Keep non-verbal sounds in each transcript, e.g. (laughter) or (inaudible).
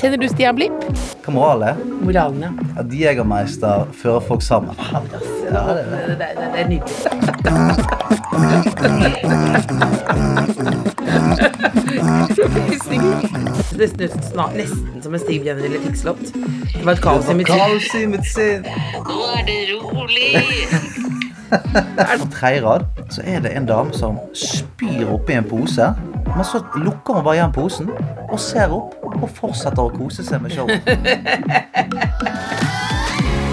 Kjenner du Stian Blipp? Hva moral er? Moralen, ja. At Jegermeister fører folk sammen. Ja, det er det. Det, det, det er nydelig. (laughs) Det snur snart nesten som en Stig Brenner eller Tixlott. Det var et. Kaos i mitt sinn. Nå er det rolig. (laughs) På tredje rad så er det en dame som spyr oppi en pose. Men så lukker hun bare igjen posen og ser opp og fortsetter å kose seg med showet.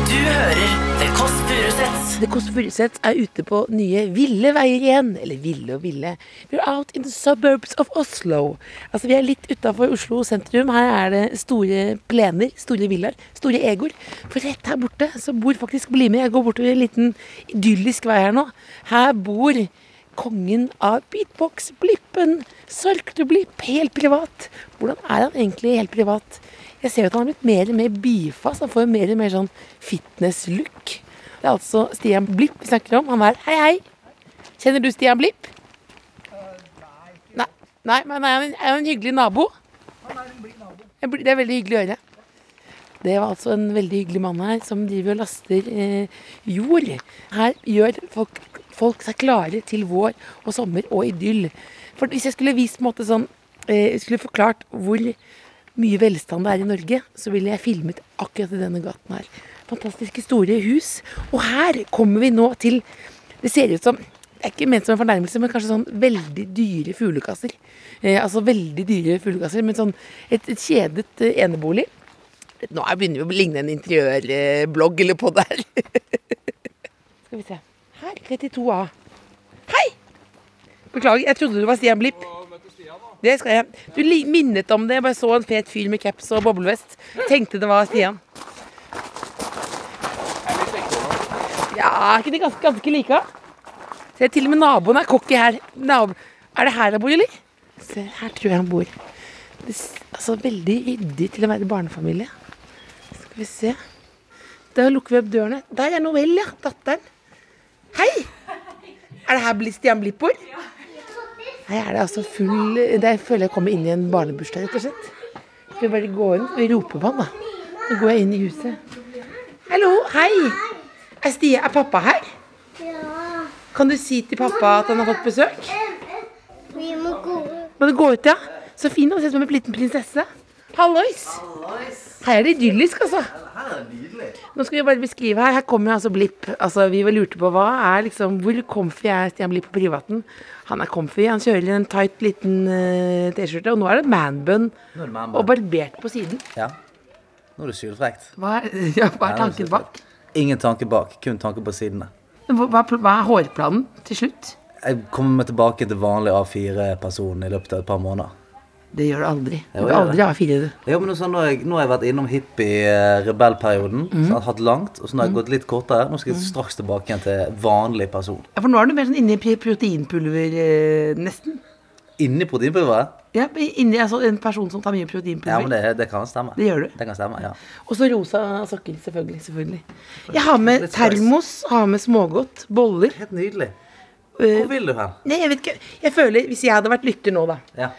Du hører The Kåss Furuseths. The Kåss Furuseths er ute på nye ville veier igjen. Eller ville og ville. We're out in the suburbs of Oslo. Altså Vi er litt utafor Oslo sentrum. Her er det store plener, store villaer, store egoer. For rett her borte så bor faktisk Bli med. Jeg går bortover en liten idyllisk vei her nå. Her bor kongen av beatbox, Blippen. Sarkle Blipp, helt privat. Hvordan er han egentlig helt privat? Jeg ser jo at han har blitt mer og mer bifast. Han får jo mer og mer sånn fitness-look. Det er altså Stian Blipp vi snakker om. Han er Hei, hei. Kjenner du Stian Blipp? Nei. Nei, men er han en, er han en hyggelig nabo? Det er veldig hyggelig å høre. Det var altså en veldig hyggelig mann her som driver og laster eh, jord. Her gjør folk, folk seg klare til vår og sommer og idyll. For hvis jeg skulle vist på en måte sånn eh, Skulle forklart hvor mye velstand det er i Norge, så ville jeg filmet akkurat i denne gaten her. Fantastiske store hus. Og her kommer vi nå til Det ser ut som det er ikke ment som en fornærmelse, men kanskje sånn veldig dyre fuglekasser. Eh, altså veldig dyre fuglekasser, men sånn et, et kjedet eh, enebolig. Nå er- begynner vi å ligne en interiørblogg eller på der. (laughs) Skal vi se. Her, 32A. Hei! Beklager, jeg trodde du var Stian Blipp. Det skal jeg. Du minnet om det. Jeg bare så en fet fyr med caps og boblevest. Tenkte det var Stian. Ja, er ikke de ganske, ganske like? Se, til og med naboen er cocky her. Nabo. Er det her han bor, eller? Se, her tror jeg han bor. Det, altså, veldig ryddig til å være barnefamilie. Skal vi se. Da lukker vi opp dørene. Der er Noel, ja. Datteren. Hei! Er det her Stian Blippor? Her er det altså full Jeg føler jeg kommer inn i en barnebursdag, rett og slett. Skal vi bare gå inn? Vi roper på han, da. Så går jeg inn i huset. Hallo, hei! Er, Stia, er pappa her? Ja. Kan du si til pappa at han har fått besøk? Vi må gå Må du gå ut, ja? Så fin å ser ut som en liten prinsesse. Hallois! Her er det idyllisk, altså. Nå skal vi bare beskrive her. Her kommer altså Blipp. Altså, vi var lurte på hva er liksom Hvor comfy er Stian Blipp på privaten? Han er comfy. Han kjører en tight liten uh, T-skjorte, og nå er det manbun er det man og barbert på siden. Ja. Nå er det sylfrekt. Hva er, (laughs) ja, hva er tanken bak? Ingen tanke bak, kun tanke på sidene. Hva, er hva er hårplanen til slutt? Jeg kommer meg tilbake til vanlig A4-person i løpet av et par måneder. Det gjør du aldri. Du Jo, vil aldri ha fire, du. Ja, men sånn, nå, har jeg, nå har jeg vært innom hippie-rebellperioden. Mm. Hatt langt, og så nå har jeg gått litt kortere. Nå skal jeg straks tilbake igjen til vanlig person. Ja, for nå er du mer sånn inni pri- proteinpulver, eh, nesten. Inni proteinpulveret? Ja, inni altså, en person som tar mye Ja, men proteinpulver. det, det kan stemme. Det gjør du. Det kan stemme, ja. Og så rosa sokker, selvfølgelig. selvfølgelig. Jeg har med termos, har med smågodt, boller. Helt nydelig. Eh, Hvor vil du hen? Nei, jeg vet ikke. Jeg føler, Hvis jeg hadde vært lytter nå, da, Ja.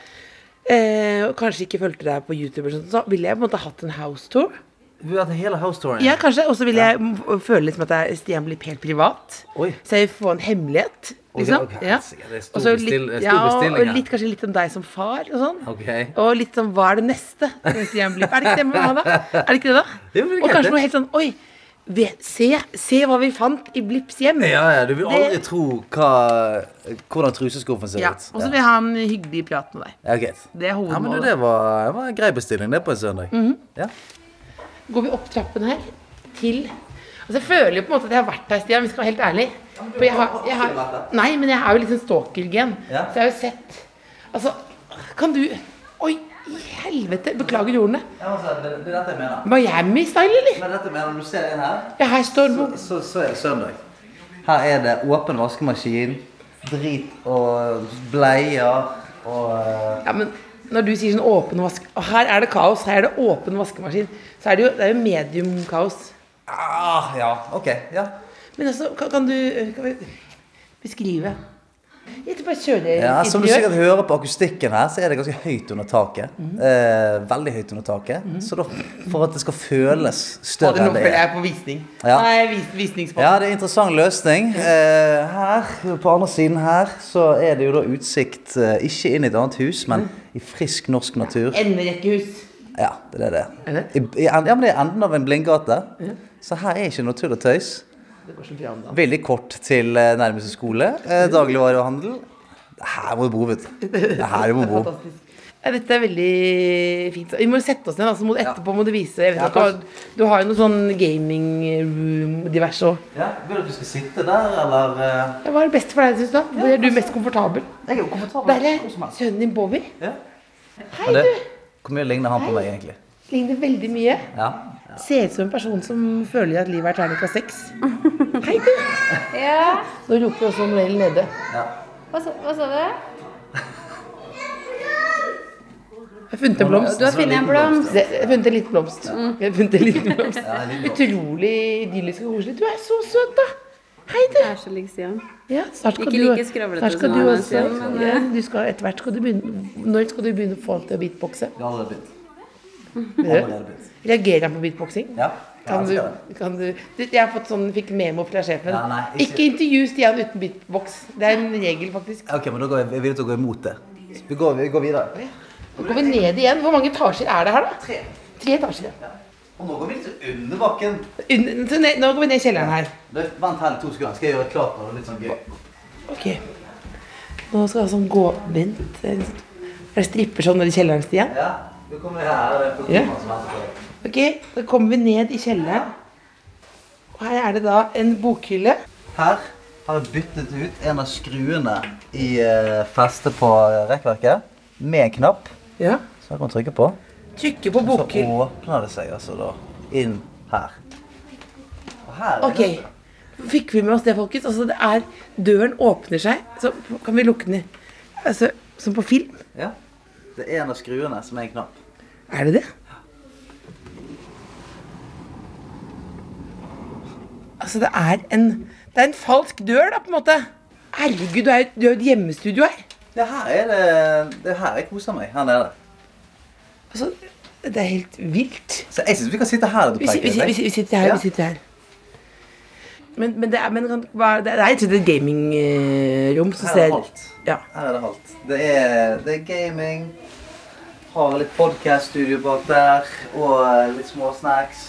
Eh, og kanskje ikke fulgte deg på YouTube, sånt, så ville jeg på en måte hatt en house tour. Du hatt hele house-touren. Ja, kanskje, Og så ville jeg m- føle liksom at jeg, Stian blir helt privat. Oi. Så jeg får en hemmelighet. Liksom. Okay, okay. Ja. Det er stor Og så bestill- litt, ja, og litt, kanskje litt om deg som far og sånn. okay. Og litt sånn hva er det neste? Er det ikke det man må ha, da? Er det ikke det, da? (laughs) Det og kanskje noe helt sånn Oi, se, se hva vi fant i Blipps hjem. Ja, ja, du vil Det- aldri tro hva, hvordan truseskuffen ser Ja, ut. Og så vil jeg ha en hyggelig prat med deg. Ja, okay. Det er Ja, men du, hovedmålet. det var, det var en grei bestilling, det, på en søndag. Mhm. Ja. Går vi opp trappen her til Altså Jeg føler jo på en måte at jeg har vært her, Stian. Vi skal være helt ærlig. For jeg har, jeg har, nei, men jeg er jo litt sånn stalker-gen. Ja. Så jeg har jo sett Altså, kan du Oi, Helvete, beklager ordene. Ja, altså, det, det er dette jeg mener. Miami-style, eller? Men dette mener, du ser inn her, Ja, her står så, så, så er det søndag. Her er det åpen vaskemaskin, drit og bleier og eh, Ja, men når du sier sånn åpen vask... Her er det kaos, her er det åpen vaskemaskin. Så er det jo, det er jo medium kaos. ah, Ja, ok. Ja. Men altså, kan, kan du kan vi beskrive? Tror bare Ja, Som du sikkert hører på akustikken her, så er det ganske høyt under taket. eh, veldig høyt under taket. Så da, for at det skal føles større enn det er. jeg på visning. Ja. Nei, vis, visningsspot. Ja, det er en interessant løsning. Eh, her, på andre siden her, så er det jo da utsikt eh, ikke inn i et annet hus, men i frisk norsk natur. Enderekkehus. Ja, det er det. Er det? I, i, ja, men det er enden av en blindgate. Så her er ikke noe tull og tøys. Det går som bra om dagen. Veldig kort til eh, nærmeste skole. Eh, dagligvarehandel. Her må du bo, vet du. Er Her må du bo. (laughs) Dette er veldig fint. Vi må sette oss ned, altså, må, etterpå må du vise Ja, at du har, du har jo noe sånn gaming room diverse òg. Ja, Vil du at vi skal sitte der, eller eh? Ja, hva er det beste for deg, syns du? Hvor er du mest komfortabel? Jeg er jo komfortabel. Der er sønnen din Bobby. Ja. Hei, du. hvor mye ligner han på meg, egentlig? Ligner veldig mye. Ja. Ser ut som en person som føler at livet er terningkast seks. (laughs) Hei, du. Ja, Nå roper også Noel nede. ja. hva sa, hva sa du? Jeg har funnet en blomst. Du har funnet en blomst. Det- Jeg har funnet en liten blomst. Jeg har funnet (laughs) en liten blomst. Utrolig idyllisk og koselig. Du er så søt, da. Hei, du. Det er så lik Stian. Ja, snart skal Ikke du, like skravlete snart skal som du også. Men, ja, eh. du skal, etter hvert skal du begynne Når skal du begynne å få til å beatboxe? Det er begynt. Vil du? Allerede begynt. Reagerer han på beatboxing? Ja. Kan du, det. kan du, jeg har fått sånn, fikk memo fra sjefen. Nei, nei, ikke. ikke- intervju Stian uten beatbox. Det er en regel, faktisk. Ok, men da går jeg, jeg er til å gå imot det. Vi går, vi går videre. Nå går vi ned igjen. Hvor mange etasjer er det her, da? Tre. Tre etasjer. ja. Og nå går vi litt under bakken. Under, ned- Nå går vi ned i kjelleren her. Du, Vent her to sekunder. Skal jeg gjøre det klart noe? Litt sånn gøy. Ok. Nå skal jeg sånn gå Vent. Er det er stripper sånn ned i kjelleren, Stian? Ja, du kommer her. Det er på Ja. som venter på. Ok, da kommer vi ned i kjelleren. Og her er det da en bokhylle. Her har jeg byttet ut en av skruene i uh, festet på eh, rekkverket med en knapp. Ja. Så kan man trykke på. Trykke på Så åpner det seg altså da inn her. Og her er Ok. det- Fikk vi med oss det, folkens? Altså, det er Døren åpner seg, så kan vi lukke den. Altså, som på film. Ja. Det er en av skruene som er en knapp. Er det det? Altså, det er en Det er en falsk dør, da, på en måte. Herregud, du er er jo et hjemmestudio her. Det her er det Det er her jeg koser meg. Her nede. Altså, det er helt vilt. Så jeg syns vi kan sitte her og Vi, vi, vi, vi sitter her, Ja. vi sitter her. Men, men det er, men, hva- det er rett og slett et gamingrom Her er det alt, halvt. Ja. Her er det halvt. Det er, det er gaming. Har litt podkaststudio bak der. Og litt små snacks.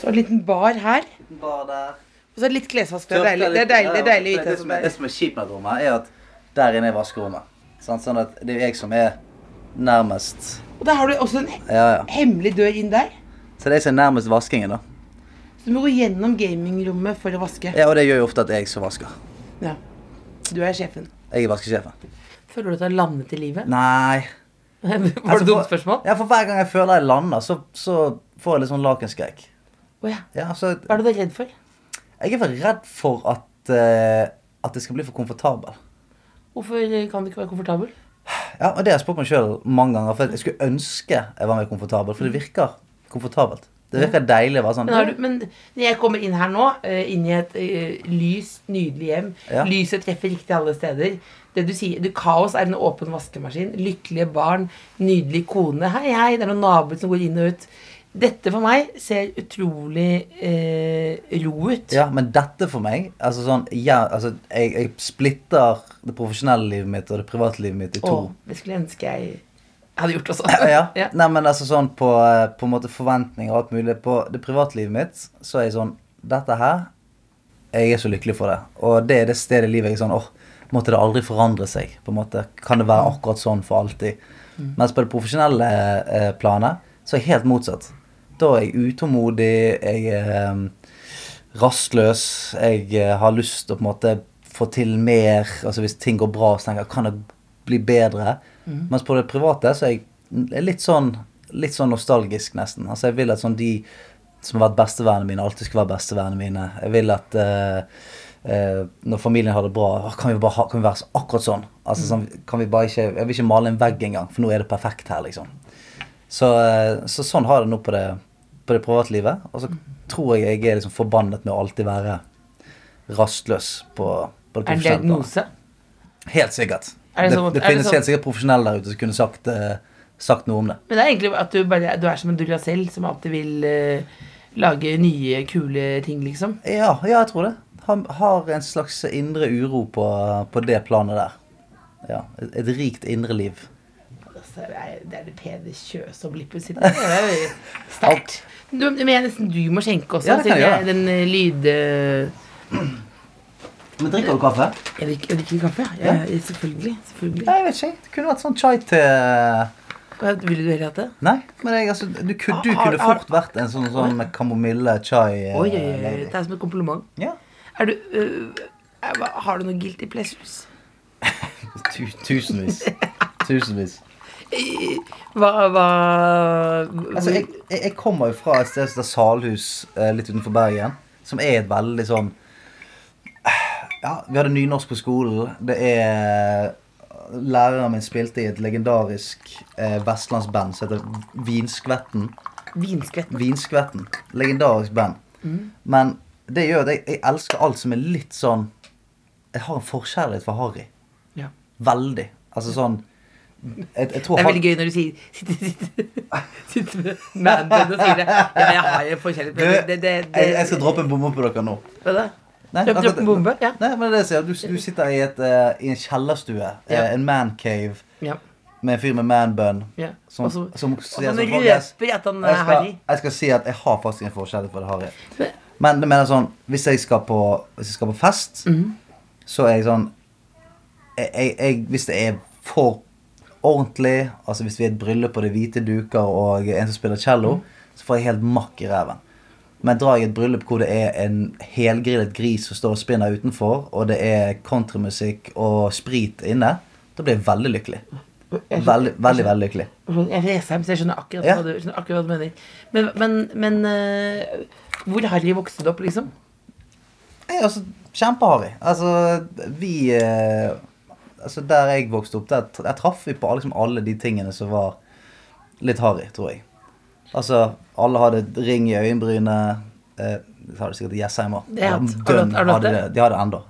Så en liten bar her. Liten Bar der. Og så er det litt klesvask. Det er deilig. Det er deilig, det er deilig det, som det er, er- det som er kjipt med rommet, er at der inne er vaskerommet. Sånn, Sånn at det er jeg som er nærmest Og der har du også en Ja, ja. hemmelig dør inn der. Så det er jeg som er nærmest vaskingen, da. Så du må gå gjennom gamingrommet for å vaske. Ja, og det gjør jo ofte at jeg som vasker. Ja. Du er sjefen. Jeg er vaskesjefen. Føler du at du har landet i livet? Nei. (laughs) Var det Altså, dumt spørsmål? Ja, for hver gang jeg føler jeg lander, så, så får jeg litt sånn lakenskrekk. Oh, ja. Ja, så Hva er du redd for? jeg er vel redd for at, uh, at det skal bli for komfortabel. Hvorfor kan du ikke være komfortabel? Ja, og det har jeg spurt meg sjøl mange ganger. For jeg skulle ønske jeg var mer komfortabel, for det virker komfortabelt. Det virker deilig å være sånn. Men, du, men når jeg kommer inn her nå, eh, inn i et uh, lys, nydelig hjem Ja. Lyset treffer riktig alle steder. Det du sier, du, Kaos er en åpen vaskemaskin. Lykkelige barn. Nydelig kone. Hei, hei. Det er noen naboer som går inn og ut. Dette for meg ser utrolig eh, ro ut. Ja, men dette for meg altså sånn, ja, altså, jeg, jeg splitter det profesjonelle livet mitt og det private livet mitt i to. Å, det skulle jeg ønske jeg hadde gjort også. (laughs) Ja, Ja. Nei, men altså sånn på, på en måte forventninger og alt mulig. På det private livet mitt så er jeg sånn Dette her Jeg er så lykkelig for det. Og det er det stedet i livet jeg er sånn åh, måtte det aldri forandre seg? på en måte Kan det være akkurat sånn for alltid? Mens på det profesjonelle eh, planet så er jeg helt motsatt. Da er jeg utålmodig, jeg er eh, rastløs, jeg eh, har lyst til å på en måte få til mer. Altså Hvis ting går bra, så tenker jeg kan det bli bedre? Mens på det private så er jeg litt sånn Litt sånn nostalgisk, nesten. Altså, jeg vil at sånn de som har vært bestevennene mine, alltid skal være bestevennene mine. Jeg vil at eh, eh, når familien har det bra, kan vi ha, kan vi være akkurat sånn? Altså, sånn kan vi ikke, Jeg vil ikke male en vegg engang, for nå er det perfekt her, liksom. Så, eh, så sånn har jeg det nå på det, på det privatlivet. Og så tror jeg jeg er liksom forbannet med å alltid være rastløs på, på det Er det en diagnose? Helt sikkert. Er det det, sånn- det, det finnes sånn- helt sikkert profesjonelle der ute som kunne sagt, eh, sagt noe om det. Men det er egentlig at du bare du er som en Duracell som alltid vil eh, lage nye, kule ting, liksom. Ja, ja jeg tror det. Har, har en slags indre uro på, på det planet der. Ja, et, et rikt indre liv. Altså, det er det Kjøs-opp-lippet sitt. Det er jo (laughs) sterkt. Du, men jeg nesten du må skjenke også. Ja, det siden jeg gjøre. Den eh, lyd... eh, (clears throat) Men drikker du kaffe? Jeg drikker, jeg drikker kaffe. Ja, ja, selvfølgelig. selvfølgelig. Nei, jeg vet ikke. Det kunne vært sånn chai Hva, Ville du heller hatt det? Nei, men jeg, altså, du, du ah, kunne ah, fort vært en sånn, sånn kamomille chai. eh, Oi, oi, oi. Det er som et kompliment. Ja. Er du øh, Har du noen guilty pleasures? (laughs) Tu, tusenvis. Tusenvis. Hva, hva Altså, jeg, jeg kommer jo fra et sted som heter Salhus, eh, litt utenfor Bergen, som er et veldig sånn Ja, vi hadde nynorsk på skolen. Det er Læreren min spilte i et legendarisk eh, vestlandsband som heter Vinskvetten. Vinskvetten? Vinskvetten. Legendarisk band. Men det gjør at jeg, jeg elsker alt som er litt sånn Jeg har en forkjærlighet for Harry. Ja. Veldig. Altså sånn jeg, jeg tror Det er veldig gøy når du sier sitter, sitter, sitter med manbun og sier det. Ja, jeg har en forkjærlighet det, det, det, jeg, skal droppe en bombe på dere nå. Hva da? Nei, Dropp- akkurat en bombe? Ja. Nei, men det er sier. Du, du sitter i, et, uh, i en kjellerstue. eh, Ja. En mancave Ja. med en fyr med manbun. ja. Som, Og så som så sånn, røper at han er harry. jeg skal si at jeg har faktisk en forskjell for det Harry. Men- Men det mener sånn Hvis jeg på, hvis jeg skal på fest, mm. så er jeg sånn jeg, jeg, Hvis det er for ordentlig, altså hvis vi er et bryllup og det er hvite duker og en som spiller cello, mm. så får jeg helt makk i ræven. Men drar jeg et bryllup hvor det er en helgrillet gris som står og spinner utenfor, og det er countrymusikk og sprit inne, da blir jeg veldig lykkelig. Veldig, veldig, veldig lykkelig. Jeg reiser hjem, så jeg skjønner akkurat, Ja. hva, du, skjønner akkurat hva du mener. Men, men, men uh, hvor Harry vokste vokst opp, liksom? Jeg altså kjempeharry. Altså, vi uh, Altså, der jeg vokste opp, der, der traff vi på liksom alle de tingene som var litt harry, tror jeg. Altså, alle hadde ring i øyenbrynet. Uh, det hadde sikkert Jessheim òg. De hadde det? Ennå.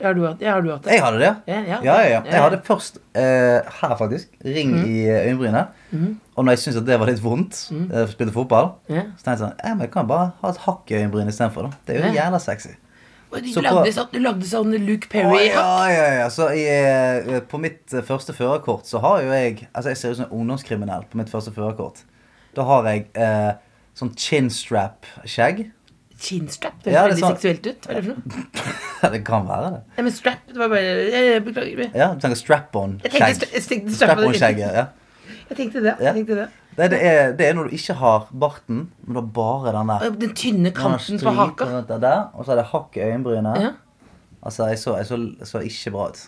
Har, du hatt, det? Jeg hadde det. Ja, ja. Ja, ja, Jeg hadde først eh, her, faktisk, ring i øyenbrynet. Mm. Og når jeg syntes at det var litt vondt, eh, spilte fotball, yeah. så tenkte jeg sånn eh, men Jeg kan bare ha et hakk i øyenbrynet istedenfor. Det er jo yeah. jævla sexy. Og Du, Så på- lagde sånn, du lagde sånn Luke Å, Perry ja, ja, ja. Så i, eh, på mitt eh, første førerkort så har jo jeg Altså, jeg ser ut som en ungdomskriminell på mitt første førerkort. Da har jeg eh, sånn chinstrap-skjegg. Chinstrap. Det høres er veldig sånn- seksuelt ut. Hva er det for noe? det kan være det. Ja, men strap, det var bare Jeg, beklager. Ja, du tenker strap-on-skjegg. Strap-on-skjegget, ja. Jeg tenkte det. Ja. Jeg tenkte det. Det, det, er, det er når du ikke har barten, men du har bare den der. Den tynne kanten på haka. der, og så er det hakk i øyenbrynet. Ja. Altså, jeg så, jeg så, så ikke bra ut.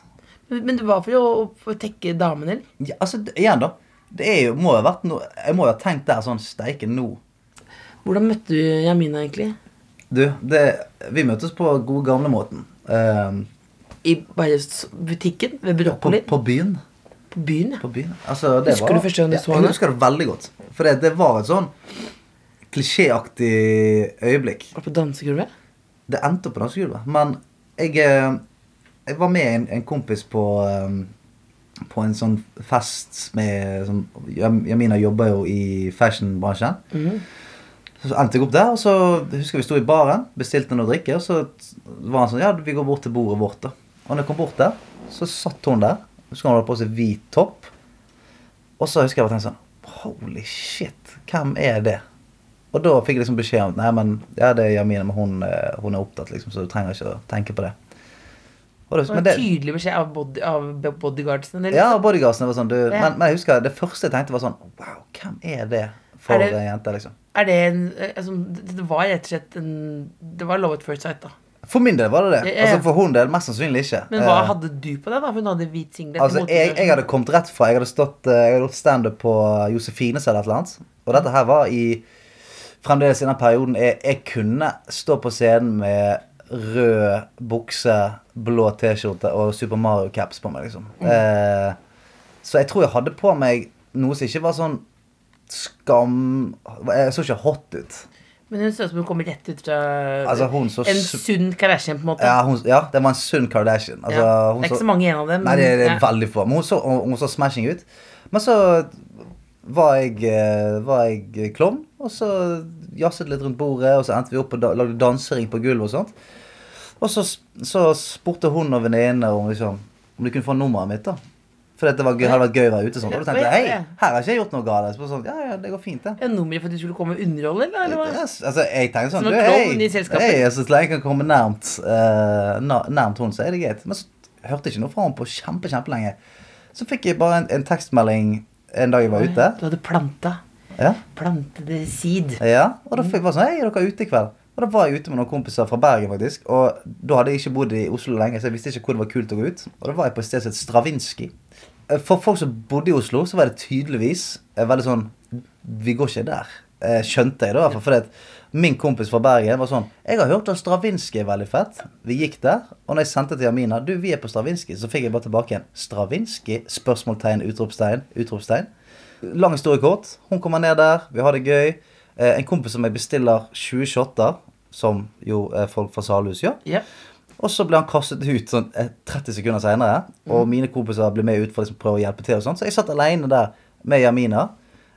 Men men det var for å, å tekke damen, eller? Ja, altså, igjen, da. Det jo, må jo ha vært noe Jeg må jo ha tenkt der sånn Steike, nå Hvordan møtte du Jamina, egentlig? Du, det, vi møtes på gode gamlemåten. Uh, I bare butikken? Ved på. På, på byen. byen, ja. På byen. Altså, det Husker var, du første gang du så henne? Jeg husker det veldig godt. For det, det var et sånn klisjéaktig øyeblikk. Var det på dansegulvet? Det endte opp på dansegulvet. Men jeg, eh, jeg var med en, en kompis på um, På en sånn fest med sånn, Jamina jobber jo i fashionbransjen. Mhm. Så endte jeg opp der, og så husker vi sto i baren, bestilte noe å drikke, og så var han sånn Ja, vi går bort til bordet vårt, da. Og når jeg kom bort der, så satt hun der. Så hun hadde på seg hvit topp. Og så husker jeg bare tenkte sånn Holy shit, hvem er det? Og da fikk jeg liksom beskjed om Nei, men ja, det er Jamina, men hun, eh, hun er opptatt, liksom, så du trenger ikke å tenke på det. Og det, Det tydelig beskjed av, body, av bodyguardsene. eller? ja, bodyguardsene var sånn du, Ja. men, men jeg husker det første jeg tenkte, var sånn Wow, hvem er det for Er det- en jente, liksom? Er det en eh, altså, det, var rett og slett en Det var love at first sight, da. For min del var det det. Ja, ja. Altså For hun del mest sannsynlig ikke. Men hva Eh, hadde du på deg, da? Hun hadde hvit singlet. Altså, jeg, jeg hadde kommet rett fra Jeg hadde stått eh, Jeg hadde gjort standup på Josefines eller et eller annet. Og dette her var i Fremdeles i den perioden jeg, jeg kunne stå på scenen med rød bukse, blå T-skjorte og Super Mario-caps på meg, liksom. Eh, så jeg tror jeg hadde på meg noe som ikke var sånn skam Jeg så ikke hot ut. Men hun ser ut som hun kommer rett ut fra Altså, så en sunn Kardashian, på en måte. Ja, hun, ja, det var en sunn Kardashian. Altså, Ja. Det er ikke så- så mange igjen av dem. Nei, det, det er Ja. veldig få. Men hun så, hun, så smashing ut. Men så var jeg, eh, var jeg klovn, og så jazzet litt rundt bordet, og så endte vi opp og da, lagde dansering på gulvet og sånt. Og så, så spurte hun og venninnene om, liksom, om de kunne få nummeret mitt, da. For det var gøy, hadde vært gøy å være ute sånn. Og du tenkte hei, her har ikke jeg gjort noe galt. Så sånn, ja, ja, det går fint, det. Ja, nummeret for at du skulle komme og underholde, eller? hva? Yes, altså, jeg tenkte sånn Som du, hei, hei, altså, Så lenge jeg kan komme nærmt, uh, nærmt hun, så er det greit. Men så hørte jeg ikke noe fra henne på kjempe, kjempelenge. Så fikk jeg bare en, en tekstmelding en dag jeg var ute. Du hadde planta. Ja, Plantede seed. ja og da fikk jeg bare sånn Hei, er dere ute i kveld? Og da var jeg ute med noen kompiser fra Bergen, faktisk. Og da hadde jeg ikke bodd i Oslo lenge, så jeg visste ikke hvor det var kult å gå ut. Og da var jeg på et sted som het Stravinskij. Eh, For folk som bodde i Oslo, så var det tydeligvis eh, veldig sånn Vi går ikke der. Eh, Skjønte jeg, da. Fordi min kompis fra Bergen var sånn Jeg har hørt at Stravinskij er veldig fett. Vi gikk der. Og når jeg sendte til Jamina Du, vi er på Stravinskij, så fikk jeg bare tilbake en Stravinskij? Spørsmålstegn, utropstegn, utropstegn. Lang historie kort. Hun kommer ned der, vi har det gøy. En kompis som jeg bestiller 20 shotter, som jo folk fra Salhus gjør. Ja. Og så ble han kastet ut sånn eh, 30 sekunder seinere. Og mine kompiser ble med ut for å liksom prøve å hjelpe til. og sånt Så jeg satt aleine der med Jamina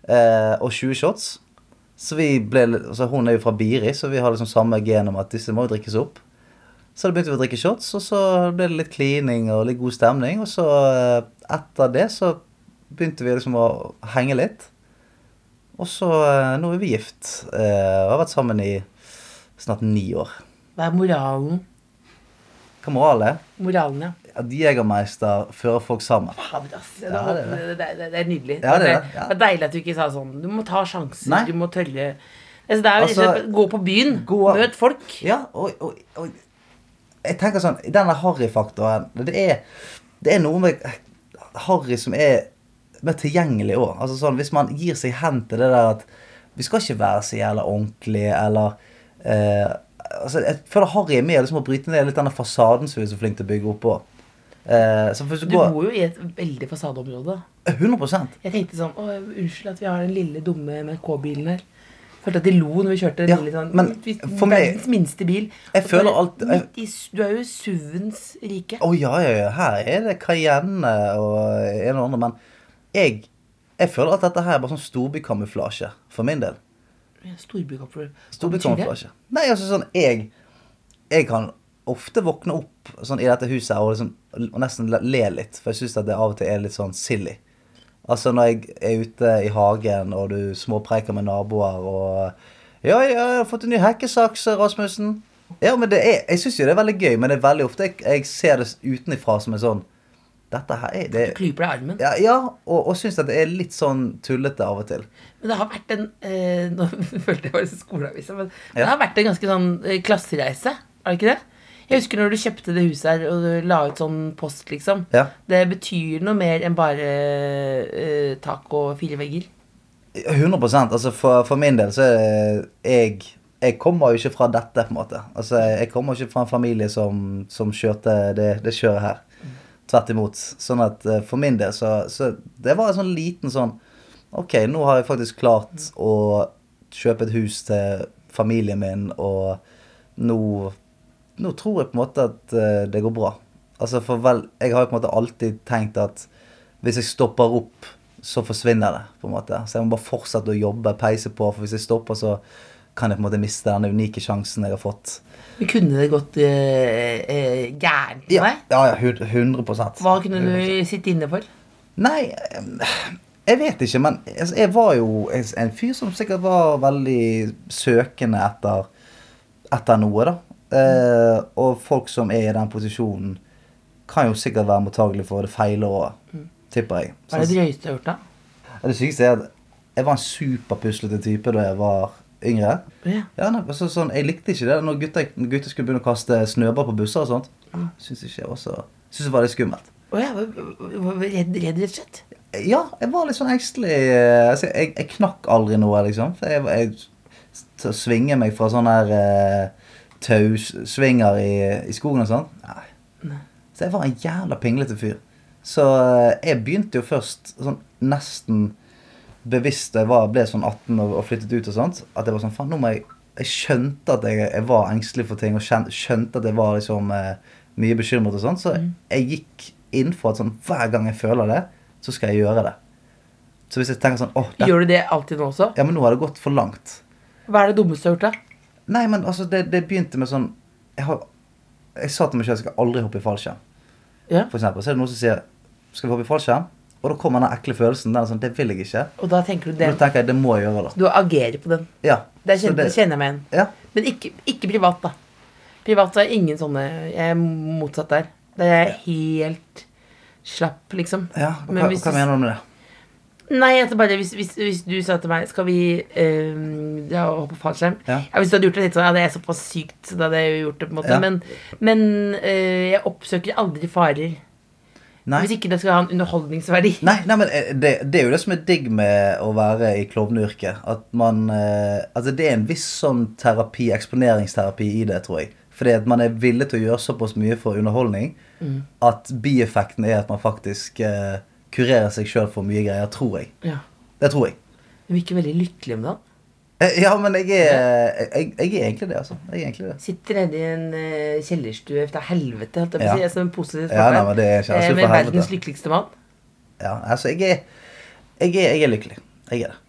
eh, og 20 shots. Så vi ble, altså Hun er jo fra Biri, så vi har liksom samme gen om at disse må jo drikkes opp. Så da begynte vi å drikke shots, og så ble det litt klining og litt god stemning. Og så eh, etter det så begynte vi liksom å henge litt. Og så eh, nå er vi gift. Eh, og har vært sammen i snart ni år. Hva er moralen? Hva moralen er? Moralen, ja. At Jegermeister fører folk sammen. Fader. Det, Ja, det er det, det, det, er nydelig. Ja, det er ja. det deilig at du ikke sa sånn. Du må ta sjanser. Nei. Du må tørre altså, Det er jo Altså, gå på byen. gå- Møt folk. Ja, og, og, og jeg tenker sånn Denne harry-faktoren det det er noe med harry som er mer tilgjengelig òg. Altså sånn, hvis man gir seg hen til det der at vi skal ikke være så jævla ordentlige, eller eh, altså, Jeg føler harry er med liksom å bryte ned litt denne fasaden som vi er så flinke til å bygge opp på. Eh, så hvis du, Du bor jo i et veldig fasadeområde. 100% Jeg tenkte sånn Å, unnskyld at vi har den lille, dumme NRK-bilen her. Følte at de lo når vi kjørte Ja, lille sånn men for meg- Verdens minste bil. Jeg føler bare alt- jeg- i Du er jo i SUV-ens rike. Å ja, ja, ja. Her er det Cayenne og en og andre. Men jeg, jeg føler at dette her er bare sånn storbykamuflasje for min del. Storbykamuflasje. Storbykamuflasje. Nei, altså sånn Jeg Jeg kan ofte våkne opp sånn i dette huset og, liksom, og nesten le- litt, for jeg syns det av og til er litt sånn silly. Altså når jeg er ute i hagen, og du småpreiker med naboer og Ja, ja, jeg har fått en ny hekkesaks, Rasmussen. Ja, men det er Jeg syns jo det er veldig gøy, men det er veldig ofte jeg, jeg ser det utenifra som en sånn Dette her er det Du klyper deg i armen. Ja, ja og, og syns at det er litt sånn tullete av og til. Men det har vært en eh, Nå (laughs) følte jeg bare skoleavisa, men det har vært en ganske sånn eh, klassereise. Er det ikke det? Jeg husker når du kjøpte det huset her og du la ut sånn post, liksom. Ja. Det betyr noe mer enn bare eh, tak og fire vegger. 100 altså for, for min del så er det jeg Jeg kommer jo ikke fra dette, på en måte. Altså Jeg kommer ikke fra en familie som, som kjørte det, det kjøret her. Tvert imot. Sånn at eh, for min del så, så Det var en sånn liten sånn Ok, nå har jeg faktisk klart å kjøpe et hus til familien min, og nå Nå tror jeg på en måte at eh, det går bra. Altså for vel Jeg har jo på en måte alltid tenkt at hvis jeg stopper opp, så forsvinner det. på en måte. Så jeg må bare fortsette å jobbe, peise på. For hvis jeg stopper, så kan jeg på en måte miste den unike sjansen jeg har fått. Men kunne det gått øh, eh, gærent med deg? ja, ja hun- 100 Hva kunne du sitte inne for? Nei, jeg vet ikke, men altså, jeg var jo en fyr som sikkert var veldig søkende etter, etter noe, da. Eh, og folk som er i den posisjonen, kan jo sikkert være mottagelig for det feile òg, tipper jeg. Hva er det drøyeste du har gjort, da? Det sykeste er at jeg var en superpuslete type da jeg var yngre. Ja. Ja, nei, så, sånn, Jeg likte ikke det når gutter, gutter skulle begynne å kaste snøball på busser og sånt. Syns ikke jeg også Syns det var litt skummelt. Å ja, var- var- var redd, redd, rett og slett? Ja, jeg var litt sånn engstelig. eh, Altså, jeg, jeg knakk aldri noe, liksom. For jeg, jeg svinger meg fra sånne her uh, tausvinger i, i skogen og sånn. Nei. Så jeg var en jævla pinglete fyr. Så eh, jeg begynte jo først sånn nesten bevisst da jeg var, ble sånn 18 og, og flyttet ut og sånt, at jeg var sånn Faen, nå må jeg Jeg skjønte at jeg, jeg var engstelig for ting, og skjønte, at jeg var liksom eh, mye bekymret og sånn, så jeg gikk inn for at sånn hver gang jeg føler det, så skal jeg gjøre det. Så hvis jeg tenker sånn oh, det, Gjør du det alltid nå også? ja, men nå har det gått for langt. Hva er det dummeste du har gjort, da? Nei, men altså, det, det begynte med sånn Jeg, har, jeg sa til meg selv jeg skal aldri hoppe i fallskjerm. Ja. For eksempel. Så er det noen som sier Skal vi hoppe i fallskjerm? Og da kommer den ekle følelsen. Den sånn, Det vil jeg ikke. Og da tenker du Da det tenker jeg det må jeg gjøre, da. Du agerer på den. Ja. Det kjenner, det kjenner jeg meg igjen. Ja. Men ikke, ikke privat, da. Privat er ingen sånne Jeg er motsatt der. Der er jeg helt slapp, liksom. ja. Hva, hva du- mener du med det? Nei, altså bare hvis, hvis, hvis du sa til meg Skal vi øh, ja, hoppe fallskjerm? Ja. Hvis du hadde gjort det litt sånn Ja, det er såpass sykt, så da hadde jeg gjort det, på en måte. Ja. Men, men øh, jeg oppsøker aldri farer. Nei. Hvis ikke det skal ha en underholdningsverdi. (laughs) Nei, nei, men eh, det, det er jo det som er digg med å være i klovneyrket. At man øh, Altså, det er en viss sånn terapi, eksponeringsterapi i det, tror jeg. Fordi at man er villig til å gjøre såpass mye for underholdning at bieffekten er at man faktisk eh, kurerer seg sjøl for mye greier, tror jeg. Ja. Det tror jeg. Du virker veldig lykkelig om det? Eh, Ja, men jeg er, jeg, jeg er egentlig det, altså. Jeg er egentlig det. Sitter nede i en uh, kjellerstue fra helvete, holdt jeg på å si. Som en positiv Ja, er kjæreste eh, Med verdens lykkeligste mann. Ja, altså, jeg er Jeg er, jeg er lykkelig. Jeg er det.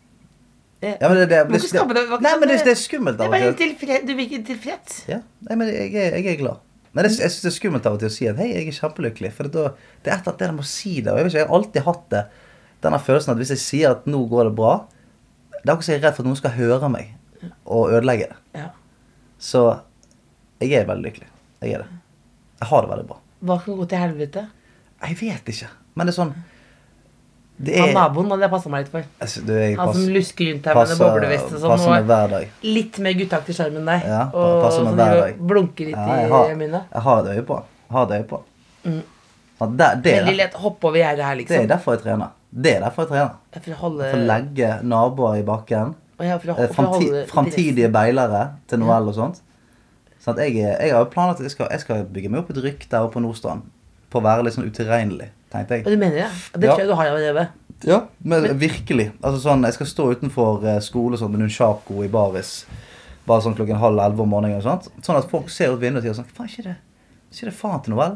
Ja, men det, det, det, skape deg- Nei, men det, det er skummelt av og til. Du virker tilfreds. Ja, nei, men jeg er, jeg er glad. Men jeg, jeg syns det er skummelt av og til å si at hei, jeg er kjempelykkelig. For det, da, det er et eller annet det med å si det. Og jeg vet ikke, jeg har alltid hatt det. Denne følelsen at hvis jeg sier at nå går det bra, det er akkurat som jeg er redd for at noen skal høre meg og ødelegge det. Ja. Så jeg er veldig lykkelig. Jeg er det. Jeg har det veldig bra. Hva kan gå til helvete? Jeg vet ikke. Men det er sånn Det Han er naboen hadde jeg passa meg litt for. altså, du, jeg Han pass- som lusker rundt her med en boblevest og sånn. passer meg hver dag. litt mer gutteaktig sjarm enn deg. Ja, og passer meg hver dag. blunker litt Ja, jeg, i har, munnen. jeg har et øye på han. Jeg har et øye på mm. Ja, det, det, er Veldig lett hopp over gjerdet her, det er liksom. derfor jeg trener. Det er derfor jeg trener. For å holde For å legge naboer i bakken. for eh, for Framti, framtidige beilere til Noel og sånt. Sånn jeg, er- jeg har planlagt at jeg skal, jeg skal bygge meg opp et rykte her oppe på Nordstrand. På å være litt sånn utilregnelig, tenkte Og du mener det? Det tror jeg du har allerede. Ja, men virkelig. Altså sånn, Jeg skal stå utenfor eh, skole sånn, med Nunchako i baris bare sånn klokken halv elleve om morgenen. og sånt. Sånn at folk ser ut vinduet og sier sånn Faen, ikke det ikke det faen til Noel?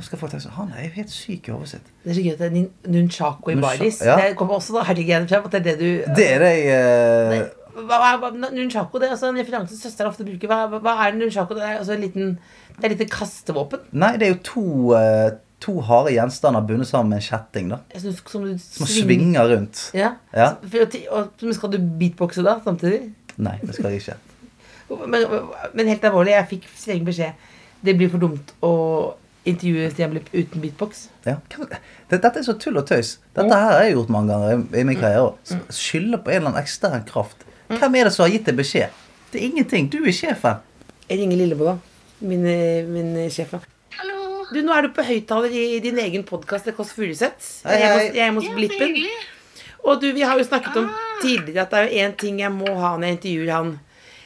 Og så skal folk tenke sånn Han er jo helt syk i hodet sitt. Det er så gøy at det er nunchako i baris. ja. Det kommer også da herregud frem at det er det du Det er det jeg uh... Nunchako det er altså en referanse søsteren ofte bruker. Hva, hva- er nunchako? Det er altså en liten Det er et lite kastevåpen. Nei, det er jo to, eh, to harde gjenstander bundet sammen med en kjetting, da. Synes, som du Som svinger rundt. Ja. Ja. Men skal du beatboxe da, samtidig? Nei, det skal jeg ikke. Men, men helt alvorlig, jeg fikk streng beskjed. Det blir for dumt å intervjue Stian Blipp uten beatbox. Ja. Dette er så tull og tøys. Dette her har jeg gjort mange ganger i, min karriere. S- Skylde på en eller annen ekstern kraft. Hvem er det som har gitt deg beskjed? Det er ingenting. Du er sjefen. Jeg ringer Lillebo, da. Min, eh, min sjef. da. Du, nå er du på høyttaler i din egen podkast Det Kåss Furuseth. Jeg er hos- Ja, Blippen. Og du, vi har jo snakket om tidligere at det er jo én ting jeg må ha når jeg intervjuer han,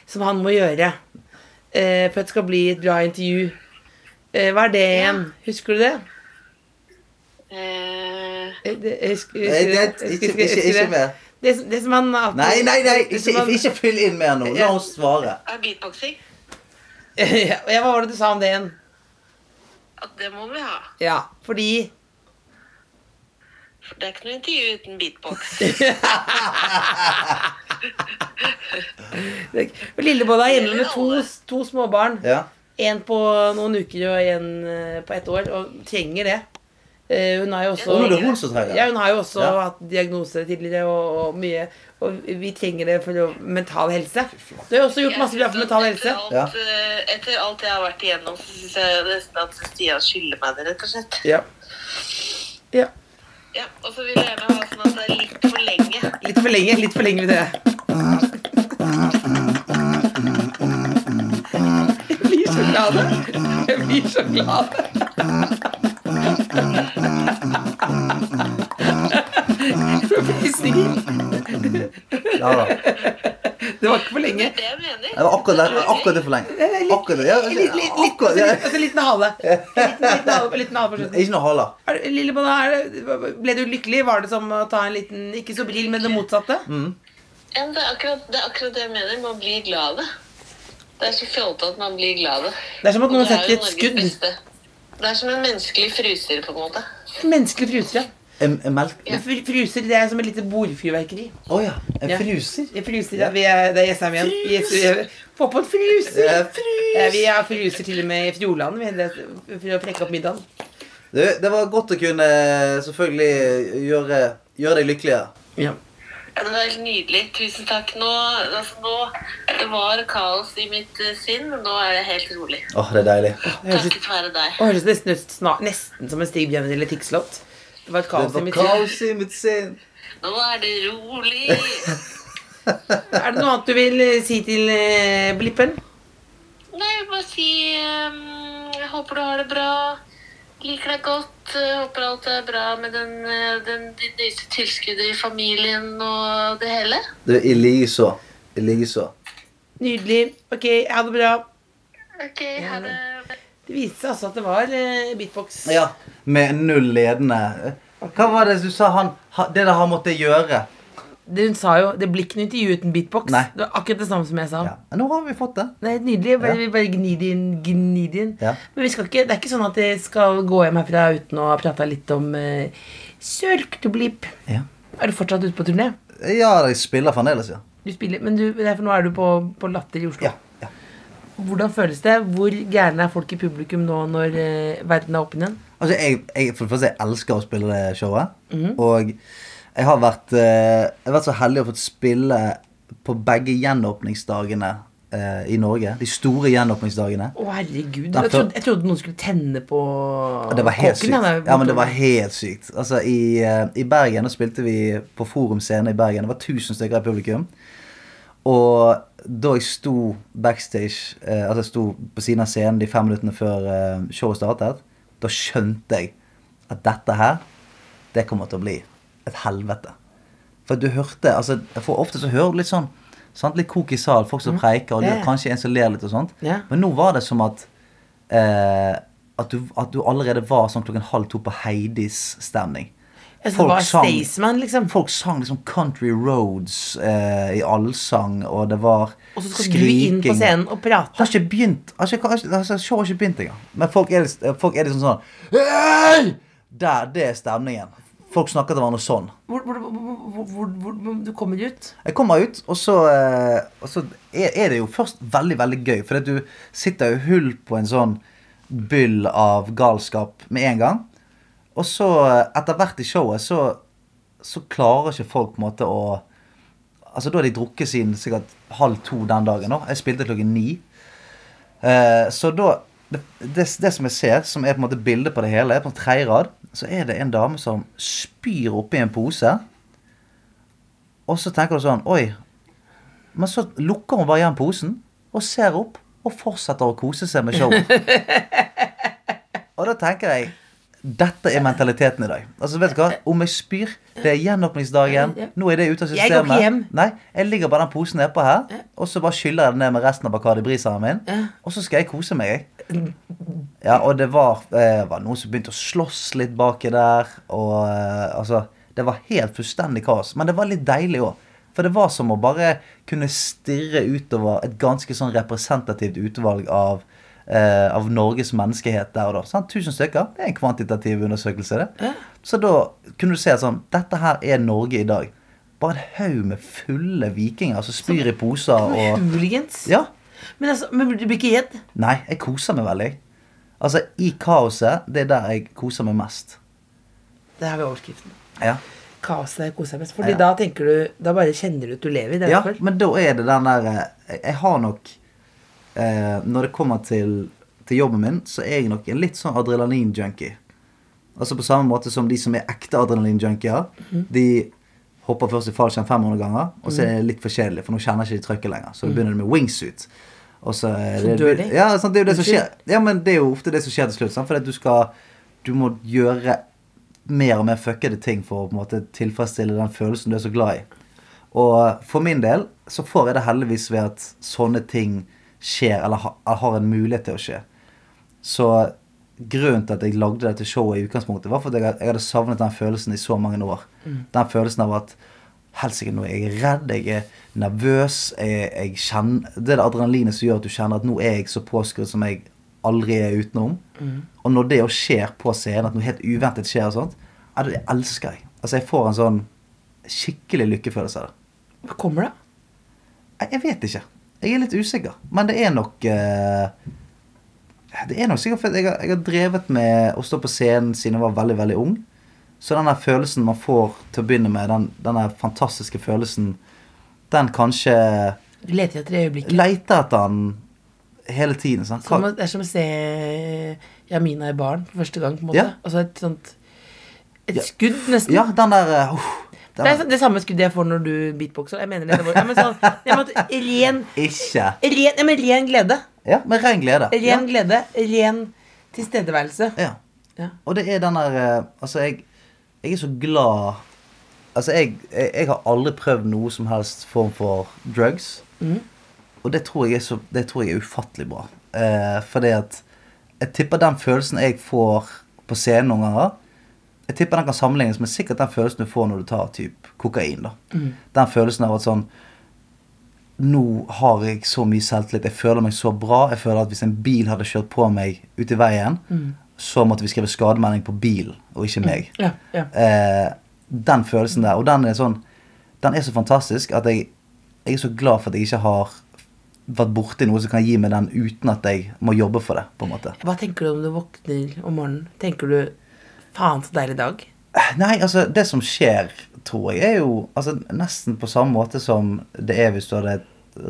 som han må gjøre eh, for at det skal bli et bra intervju. Eh, hva er det igjen? Husker du det? Eh, Eh, det husker, husker, Nei, det, husker, ikke, husker- ikke, husker ikke det. mer. Det, som- det som han alltid- Nei, nei, nei! Ikke, han- ikke fyll inn mer nå. La oss svare. beatboxing? (laughs) ja, Hva var det du sa om det igjen? At det må vi ha. Ja, fordi For det er ikke noe intervju uten beatbox. (laughs) Lillebolla er hjemme med to, to småbarn. Ja. En på noen uker og en eh, på ett år, og trenger det. Eh, Hun har jo også ja, er hun som trenger. Ja, hun har jo også Ja. hatt diagnoser tidligere og, og mye. Og vi trenger det for mental helse. Du har jo også gjort masse bra for mental helse. Etter alt, eh, etter alt jeg har vært igjennom, så syns jeg nesten at Stian skylder meg det, rett og slett. Ja. ja. Ja, Og så vil jeg gjerne ha sånn at det er litt for lenge. Litt for lenge. Litt for lenge med (laughs) det. Jeg blir så glad. Jeg blir så glad. Ja da. Det var ikke for lenge. Det var akkurat, det, akkurat det for lenge. Akkurat det. Ja, Litt, litt, litt, akkurat, ja. altså, liten hale. (laughs) Liten, hale. Ikke noe hale. Lille Bonne, det- ble du lykkelig? Var det som å ta en liten Ikke så brill, men det motsatte? Ja, det, er akkurat, det er akkurat det jeg mener. Man blir glad av det. Det er så fjollete at man blir glad av det. Det er som at noen er setter et skudd. Det er som en menneskelig fruser, på en måte. Menneskelig fruser, ja. En, en melk... En fr- Fruser, det er som et lite bordfyrverkeri. Å ja. En Ja. fruser. En fruser, ja. Vi er, det er Jessheim igjen. Fruser. Få på en fruser! Ja, fruser. Ja, vi har fruser til og med i Fjordland for å prekke opp middagen. Det, det var godt å kunne selvfølgelig gjøre, gjøre deg lykkeligere. Ja. Ja, det var helt nydelig. Tusen takk. Nå, altså, nå Det var kaos i mitt eh, sinn, men nå er det helt rolig. Åh, det er deilig. Det høres, Takket være deg. det høres nesten, ut nesten som en Stig Bjørn eller Tix-låt. Det var et Det kaos i mitt kaos i mitt sinn. Nå er det rolig. (laughs) Er det noe annet du vil eh, si til eh, Blippen? Nei, jeg vil bare si um, Jeg håper du har det bra. Liker deg godt. eh, Håper alt er bra med den, eh, den, det nyeste tilskuddet i familien og det hele. Det I likeså. I likeså. Nydelig. Ok, ha det bra. Ok, ha det. Det viste seg altså at det var eh, beatbox. Ja. Med null ledende. Hva var det du sa han Det der han måtte gjøre? Det hun sa jo, det blir ikke noe intervju uten beatbox. Nei. Det var akkurat det samme som jeg sa. Ja. Nå har vi fått det. Det er nydelig. Bare, vi bare gni det inn, gni det inn. Ja. Men vi skal ikke, det er ikke sånn at jeg skal gå hjem herfra uten å ha prata litt om uh, Sørktoblipp. Ja. Er du fortsatt ute på turné? Ja, jeg spiller fremdeles, ja. Du spiller, men du, det er nå er du på, på Latter i Oslo. Ja, ja. Hvordan føles det? Hvor gærne er folk i publikum nå når uh, verden er åpen igjen? Altså, jeg, jeg, for det første, jeg elsker å spille det showet. Og jeg har, vært, eh, jeg har vært så heldig å få spille på begge gjenåpningsdagene eh, i Norge. De store gjenåpningsdagene. Å, herregud. Jeg trodde, jeg trodde noen skulle tenne på det var helt kåken, sykt. ja, Ja, men det var helt sykt. Altså, i, eh, I Bergen da spilte vi på Forum Scene i Bergen. Det var 1000 stykker i publikum. Og da jeg sto backstage, eh, altså jeg sto på siden av scenen de fem minuttene før eh, showet startet, da skjønte jeg at dette her, det kommer til å bli et helvete. For du hørte altså, For ofte så hører du litt sånn sant? Litt kok i sal, folk som preiker, og Mm. Ja. kanskje en som ler litt og sånt. Yeah. Men nå var det som at eh, at, du, at du allerede var sånn klokken halv to på Heidis-stemning. Folk sang- liksom. Folk sang liksom Country Roads eh, i allsang, og det var Og så skal du inn på scenen og prate. Har ikke begynt altså, altså, Showet har ikke begynt engang. Men folk er, folk er liksom sånn Hei! Der, det er stemningen. Folk snakker til hverandre sånn. Hvor, hvor, hvor, hvor, du kommer ut? Jeg kommer ut, og så, eh, og så er, er det jo først veldig, veldig gøy. For du sitter jo hull på en sånn byll av galskap med en gang. Og så, eh, etter hvert i showet, så, så klarer ikke folk på en måte å Altså, da har de drukket siden sikkert halv to den dagen. Nå. Jeg spilte klokken ni. Eh, så da det, det, det som jeg ser, som er på en måte bildet på det hele, er på tredje rad, så er det en dame som spyr oppi en pose. Og så tenker du sånn Oi. Men så lukker hun bare igjen posen og ser opp og fortsetter å kose seg med showet. (laughs) og da tenker jeg dette er mentaliteten i dag. Altså vet du hva? Om jeg spyr, det er gjenåpningsdagen. Nå er det ute av Jeg går ikke hjem. Nei, Jeg ligger bare den posen nedpå her, og så bare skyller jeg den ned med resten av Bacardi Briseren min. Og så skal jeg kose meg, jeg. Ja, og det var, eh, var noen som begynte å slåss litt baki der. Og eh, altså Det var helt fullstendig kaos. Men det var litt deilig òg. For det var som å bare kunne stirre utover et ganske sånn representativt utvalg av, eh, av Norges menneskehet der og da. Sant? 1000 stykker. Det er en kvantitativ undersøkelse, det. Så da kunne du se sånn Dette her er Norge i dag. Bare en haug med fulle vikinger som spyr i poser og Hooligans. Ja. Men, altså, men du blir ikke gitt? Nei, jeg koser meg veldig. Altså, i kaoset, det er der jeg koser meg mest. Det har vi overskriften. Ja, Kaoset der koser meg mest. Fordi Ja. da tenker du Da bare kjenner du at du lever. i Det ja derfor. men da er det den der eh, Jeg jeg har nok eh, Når det kommer til, til jobben min, så er jeg nok en litt sånn adrenalin-junkie. Altså på samme måte som de som er ekte adrenalin-junkier. De hopper først i fallskjerm 500 ganger, og så er det litt for kjedelig, for nå kjenner ikke de trøkket lenger. Så begynner de med wingsuit. Og så Så det, dør de? Ja, sant, det er jo det som skjer. Ja, men det er jo ofte det som skjer til slutt. Sant? For du skal Du må gjøre mer og mer fuckede ting for å på en måte tilfredsstille den følelsen du er så glad i. Og for min del så får jeg det heldigvis ved at sånne ting skjer, eller har en mulighet til å skje. Så grunnen til at jeg lagde dette showet i utgangspunktet, var for at jeg, jeg hadde savnet den følelsen i så mange år. Den følelsen av at helsike, nå er jeg redd, jeg er nervøs, jeg, jeg kjenner Det er det adrenalinet som gjør at du kjenner at nå er jeg så påskrudd som jeg aldri er utenom. Og når det skjer på scenen, at noe helt uventet skjer og sånt, ja, det elsker jeg. Altså, jeg får en sånn skikkelig lykkefølelse av det. Hva kommer det? Jeg, Jeg vet ikke. Jeg er litt usikker. Men det er nok eh, Det er nok sikkert fordi jeg, jeg har drevet med å stå på scenen siden jeg var veldig, veldig ung. Så den der følelsen man får til å begynne med, den, den der fantastiske følelsen, den kanskje Du leter etter øyeblikket. leter etter den hele tiden. Sånn. Som, det er som å se Jamina i baren for første gang. på en måte Ja. Altså et sånt Et Ja. skudd, nesten. Ja, den der uh, Det er det samme skuddet jeg får når du beatboxer. Jeg mener det. Ja, men sånn, jeg måtte, ren, Ikke. ren, ja, men ren glede. Ja, med ren glede. Ren Ja. glede. Ren tilstedeværelse. Ja. Ja. Og det er den der eh, Altså, jeg, jeg er så glad Altså, jeg, jeg, jeg har aldri prøvd noe som helst form for drugs. Og det tror jeg er, så, det tror jeg er ufattelig bra. Eh, fordi at Jeg tipper den følelsen jeg får på scenen noen ganger Jeg tipper den kan sammenlignes med sikkert den følelsen du får når du tar typ kokain. da Den følelsen av at sånn Nå har jeg så mye selvtillit. Jeg føler meg så bra. Jeg føler at Hvis en bil hadde kjørt på meg ute i veien, så måtte vi skrive skademelding på bilen, og ikke meg. Ja, ja. Eh, den følelsen der. Og den er sånn Den er så fantastisk at jeg, jeg er så glad for at jeg ikke har vært borti noe som kan gi meg den uten at jeg må jobbe for det. på en måte. Hva tenker du om du våkner om morgenen? Tenker du faen så deilig dag? Nei, altså, det som skjer, tror jeg, er jo altså, nesten på samme måte som det er hvis du hadde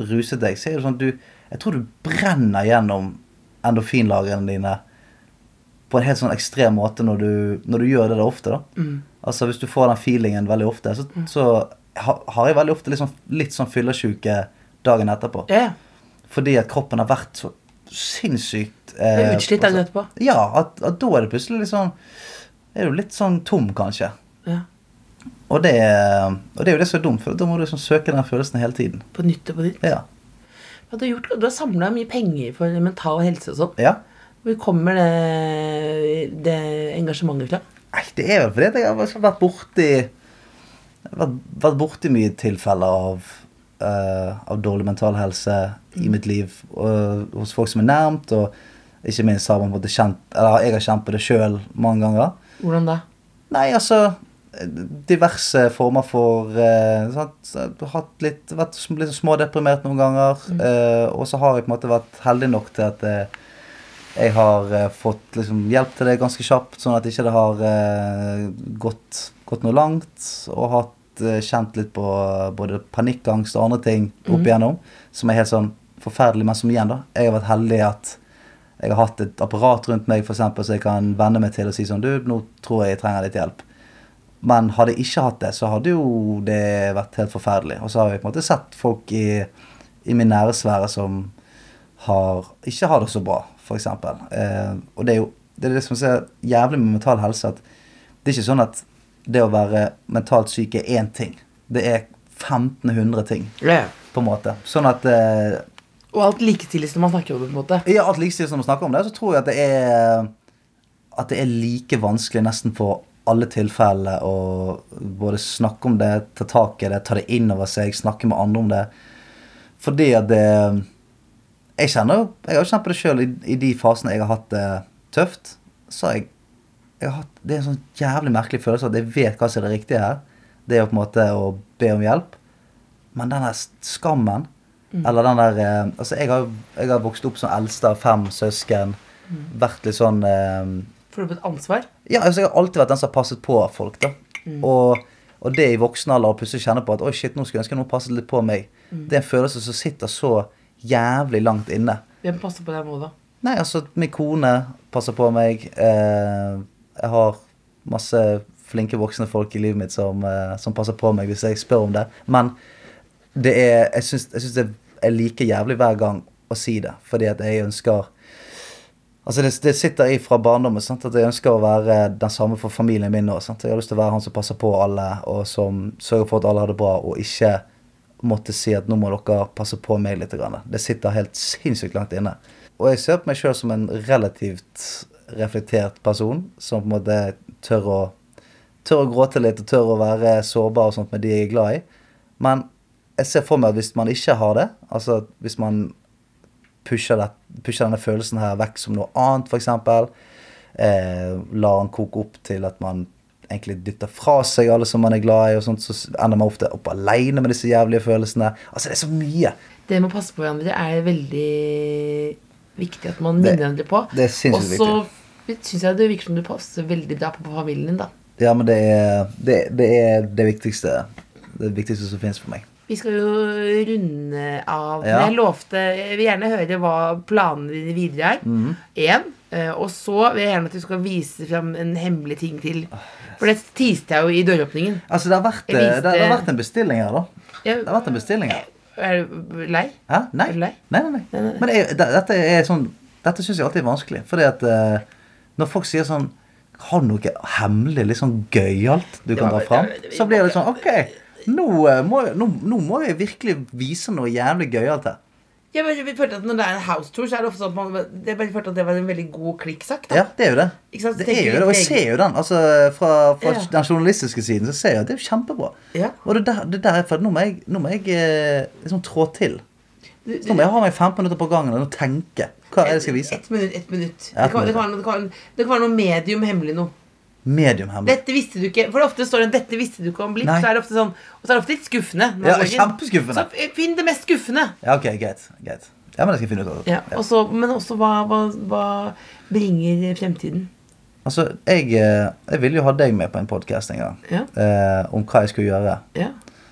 ruset deg. Så er det sånn at du Jeg tror du brenner gjennom endorfinlagrene dine på en helt sånn ekstrem måte når du, når du gjør det der ofte. da. Altså Hvis du får den feelingen veldig ofte, så, så ha, har jeg veldig ofte sånn, litt sånn fyllesyke dagen etterpå. Ja, ja. Fordi at kroppen har vært så sinnssykt eh, utslitt dagen etterpå. Ja, at, at da er det plutselig sånn Er du litt sånn tom, kanskje. Ja. Og det, og det er jo det som er dumt, for da må du liksom søke den følelsen hele tiden. På nytt og på nytt. Ja. Du har gjort? Du har samla mye penger for mental helse og sånn. ja. Hvor kommer det, det engasjementet fra? Nei, det er vel fordi jeg har vært borti vært, vært borti mye tilfeller av, uh, av dårlig mental helse i mitt liv. Og, hos folk som er nærmt, og ikke minst har man måtte kjent Eller jeg har kjent på det sjøl mange ganger. Hvordan da? Nei, altså Diverse former for uh, sant? Jeg har hatt litt, vært litt smådeprimert noen ganger. eh, og så har jeg på en måte vært heldig nok til at eh, jeg har eh, fått liksom, hjelp til det ganske kjapt, sånn at ikke det har eh, gått, gått noe langt. Og hatt eh, kjent litt på både panikkangst og andre ting opp igjennom som er helt sånn forferdelig, men som igjen, da. Jeg har vært heldig at jeg har hatt et apparat rundt meg for eksempel, så jeg kan venne meg til og si sånn Du, nå tror jeg jeg trenger litt hjelp. Men hadde jeg ikke hatt det, så hadde jo det vært helt forferdelig. Og så har jeg på en måte sett folk i, i min nære sfære som har, ikke har det så bra, f.eks. Eh, og det er jo det, er det som er jævlig med mental helse, at det er ikke sånn at det å være mentalt syk er én ting. Det er 1500 ting, yeah. på en måte. Sånn at eh, Og alt likestilles når man snakker om det, på en måte. ja, alt likestilles når man snakker om det, så tror jeg at det er At det er like vanskelig nesten for alle tilfellene å både snakke om det, ta tak i det, ta det inn over seg, snakke med andre om det. Fordi at det Jeg kjenner jo Jeg har jo kjent på det sjøl i, i de fasene jeg har hatt det tøft. Så jeg, jeg har hatt, Det er en sånn jævlig merkelig følelse at jeg vet hva som er det riktige her. Det er jo på en måte å be om hjelp. Men den der skammen Eller den der eh, Altså, jeg har, jeg har vokst opp som eldste av fem søsken. Vært litt sånn eh, Får du et ansvar? Ja, altså, jeg har alltid vært den som har passet på folk, da. Og, og det i voksen alder å plutselig kjenne på at oi, shit, nå skulle jeg ønske noen passet litt på meg. Det er en følelse som sitter så jævlig langt inne. Hvem passer på deg nå, da? Nei, altså, min kone passer på meg. Eh, jeg har masse flinke voksne folk i livet mitt som, eh, som passer på meg hvis jeg spør om det. Men det er, jeg syns jeg syns det er like jævlig hver gang å si det, fordi at jeg ønsker Altså det, det sitter i fra barndommen sant? at jeg ønsker å være den samme for familien min nå. Jeg har lyst til å være han som passer på alle, og som sørger for at alle har det bra, og ikke måtte si at nå må dere passe på meg litt. Det sitter helt sinnssykt langt inne. Og jeg ser på meg sjøl som en relativt reflektert person, som på en måte tør å, tør å gråte litt og tør å være sårbar og sånt med de jeg er glad i. Men jeg ser for meg at hvis man ikke har det, altså hvis man pusher, det, pusher denne følelsen her vekk som noe annet, f.eks. Eh, lar den koke opp til at man egentlig dytter fra seg alle som man er glad i, og sånt, så ender man ofte opp alene med disse jævlige følelsene. Altså, det er så mye. Det med å passe på hverandre er veldig viktig at man minner hverandre på. det er Og så syns jeg det virker som du passer veldig bra på familien din, da. Ja, men det er det, det, er det viktigste Det viktigste som finnes for meg. Vi skal jo runde av. Ja. Jeg lovte Jeg vil gjerne høre hva planene dine videre er. Mhm. Én. eh, Og så vil jeg gjerne at du skal vise fram en hemmelig ting til. For det tiste jeg jo i døråpningen. Altså, det har vært, viste- det, det har vært en bestilling her, da. Jeg, Det har vært en bestilling her. er du lei? Hæ? Nei. Er du lei? Nei, nei, nei. Men det det, dette er sånn Dette syns jeg alltid er vanskelig. Fordi at uh, når folk sier sånn Har du noe hemmelig, litt sånn gøyalt du kan dra fram? Så blir det sånn Ok, nå, eh, må, jeg- nå, nå må jeg virkelig vise noe jævlig gøyalt her. Jeg bare følte at Når det er en house tour, så er det ofte sånn at man Jeg bare følte at det var en veldig god klikksak. da. Ja, det er jo det. Ikke sant? Så Det tenker er jo det, og jeg ser jo den. Altså, fra, fra Ja. den journalistiske siden så ser jeg at det er jo kjempebra. Ja. Og det der, det der er for at nå må jeg, nå må jeg eh, liksom trå til. Så nå må jeg ha meg 15 minutter på gangen og tenke. Hva er det jeg skal vise? Ett minutt. ett minutt. Ja, Det, kan, det, kan, det, kan, det kan være noe medium hemmelig noe. Medium hemmelig. Dette visste du ikke For ofte står det 'dette visste du ikke om blipp'. Så er det ofte sånn Og så er det ofte litt skuffende. Ja, kjempeskuffende. Så finn det mest skuffende. Ja, ok, greit. greit. Ja, men det skal jeg finne ut av. Ja, og så- men også hva, hva, hva bringer fremtiden? Altså, jeg, eh, jeg ville jo ha deg med på en podkast en gang. Ja. Eh, om hva jeg skulle gjøre. Ja.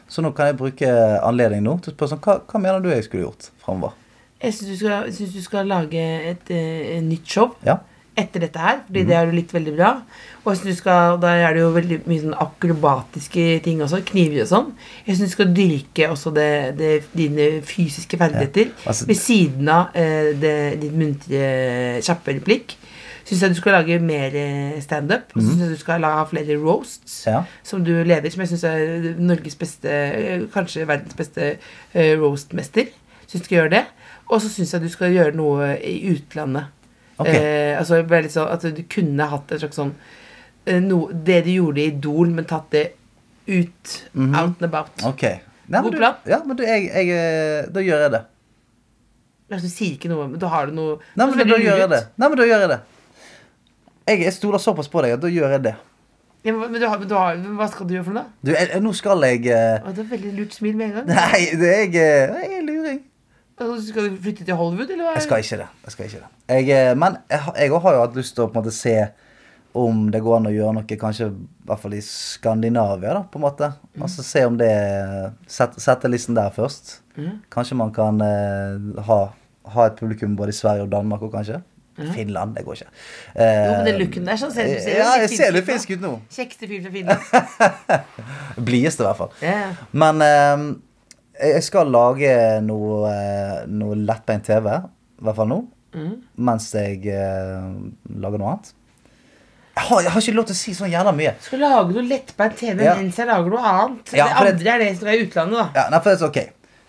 Så nå kan jeg bruke anledning nå til å spørre sånn, hva, hva mener du jeg skulle gjort framover? Jeg syns du, du skal lage et, et nytt show Ja. Etter dette her. Fordi mm. det har du likt veldig bra. Og skal, da er det jo veldig mye sånn akrobatiske ting også. Kniver og sånn. Jeg syns du skal dyrke også det, det, dine fysiske ferdigheter. Ja, altså- ved siden av eh, det, ditt muntre, kjappe replikk. Syns jeg du skal lage mer eh, standup. Og mm. syns jeg du skal ha flere roasts. Ja. Som du leder, som jeg syns er Norges beste, eh, kanskje verdens beste eh, roastmester. Syns du skal gjøre det. Og så syns jeg du skal gjøre noe i utlandet. Ok. Eh, altså litt sånn At du kunne hatt et slags sånn eh, no, Det du gjorde i Idol, men tatt det ut. Out and about. Okay. Nei, men God du- plan. Ja, men du, jeg, jeg, eh, da gjør jeg det. Altså, du sier ikke noe, men da har du noe Nei, men da, da gjør jeg det. Nei, men da gjør jeg det. Jeg, jeg stoler såpass på deg at da gjør jeg det. Ja, men, du har, men du har, men hva skal du gjøre for noe? da? Du, jeg, nå skal jeg uh... Å, det er veldig lurt smil med en gang. Nei, det jeg, jeg skal du flytte til Hollywood, eller? Jeg skal ikke det. Jeg skal ikke det. Jeg, eh, men jeg, har- har jo hatt lyst til å på en måte se om det går an å gjøre noe kanskje i hvert fall i Skandinavia, da, på en måte. Altså se om det Sette, sette listen der først. Kanskje man kan eh, ha, ha et publikum både i Sverige og Danmark òg, kanskje. Finland, det går ikke. Eh, Jo, men den looken der, sånn ser du ser Ja, jeg ser litt finsk ut nå. Kjekkeste fyr fra Finland. (laughs) Blideste, i hvert fall. Ja. Men eh, jeg skal lage noe, eh, noe lettbeint TV, i hvert fall nå. Mm. Mens jeg eh, lager noe annet. Jeg har, jeg har ikke lov til å si sånn jævla mye. Skal lage noe lettbeint TV Ja. mens jeg lager noe annet. Ja, det andre er det som er i utlandet, da. Ja, nei, for det er ok.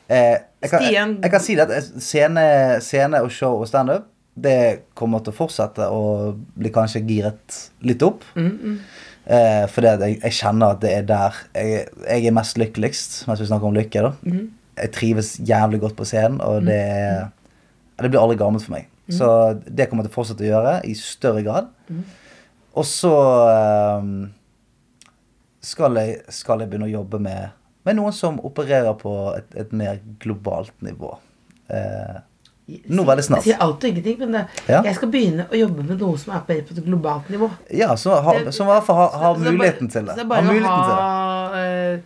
Eh, jeg, kan, jeg, jeg kan si det at scene, scene og show og standup det kommer til å fortsette å bli kanskje giret litt opp. Mm, Eh, fordi jeg, jeg kjenner at det er der jeg, jeg er mest lykkeligst, mens vi snakker om lykke. da. Mm. Jeg trives jævlig godt på scenen, og det, er- det blir aldri gammelt for meg. Mm. Så det kommer jeg til å fortsette å gjøre i større grad. Og så eh, skal, jeg, skal jeg begynne å jobbe med, med noen som opererer på et, et mer globalt nivå. Eh, nå veldig snart. Jeg sier alt og ingenting, men det, Ja. jeg skal begynne å jobbe med noe som er på et globalt nivå. Ja, som i hvert fall har, muligheten til det. Så det er bare å ha uh,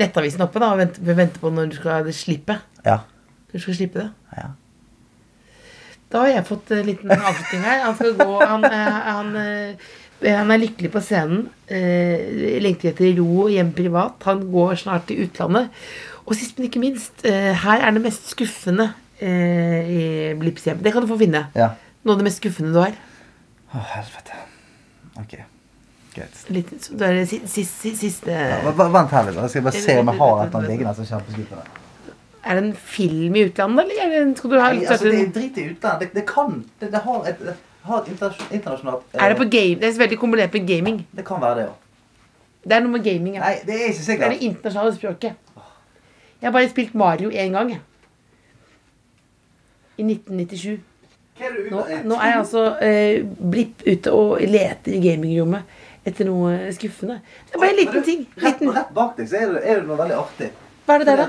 nettavisen oppe da, og vente, vente på når du skal slippe. Ja. Du skal slippe det. ja. Da har jeg fått en liten avslutning her. Han skal gå Han, uh, han eh, Eh, Han er lykkelig på scenen. Eh, lengter etter ro hjem privat. Han går snart til utlandet. Og sist, men ikke minst, eh, her er det mest skuffende eh, i Blipps hjem. Det kan du få finne. Ja. Noe av det mest skuffende du har. Å, helvete. Ok. Greit. Litt, så det er det si- sis- si- siste Ja, vent her litt. Jeg skal bare se om jeg har et eller annet liggende som er kjempeskuffende. Er det en film i utlandet, eller er det, skal du ha Nei, altså, det er er, drit i utlandet. Det, det kan Det, det har et, det har et internasjon- internasjonalt eh, det på game? Det er veldig kombinert med gaming. Det kan være det, ja. Det er noe med gaming. Ja. Nei, det er ikke Det er sikkert. det internasjonale språket. Jeg har bare spilt Mario én gang. jeg. I 1997. Hva er det Nå, nå er jeg altså eh, blipp ute og leter i gamingrommet etter noe skuffende. Det er bare en liten ting. Rett, Liten. rett bak deg så er det, er det noe veldig artig. Hva er det der, da?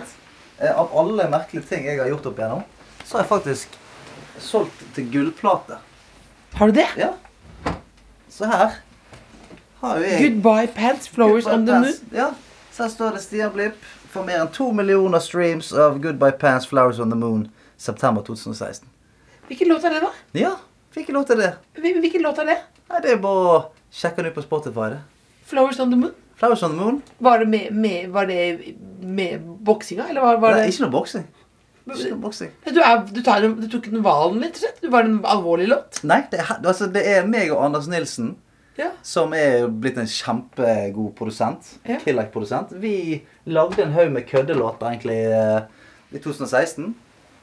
Eh, Av alle merkelige ting jeg har gjort opp igjennom, så har jeg faktisk solgt til gullplate. Har du det? Ja. Så her har jo jeg Goodbye pants, flowers Goodbye on the moon. Ja. Så her står det Stian Blipp for mer enn to millioner streams av Goodbye Pants Flowers on the Moon september 2016. Hvilken låt er det, da? Ja, hvilken låt er det. Hvilken låt er det? Nei, det er bare å sjekke den ut på Spotify. det. Flowers on the moon? Flowers on the Moon. Var det med, med, var det med boksinga, eller var, var Nei, det ikke noe boksing. Ikke noe boksing. Du, er, du, tar, du tok den hvalen, rett og slett? Du var en alvorlig låt? Nei, det er, altså, det er meg og Anders Nilsen Ja. som er blitt en kjempegod produsent. Ja. Killer-produsent. Vi lagde en haug med køddelåter egentlig eh, i 2016.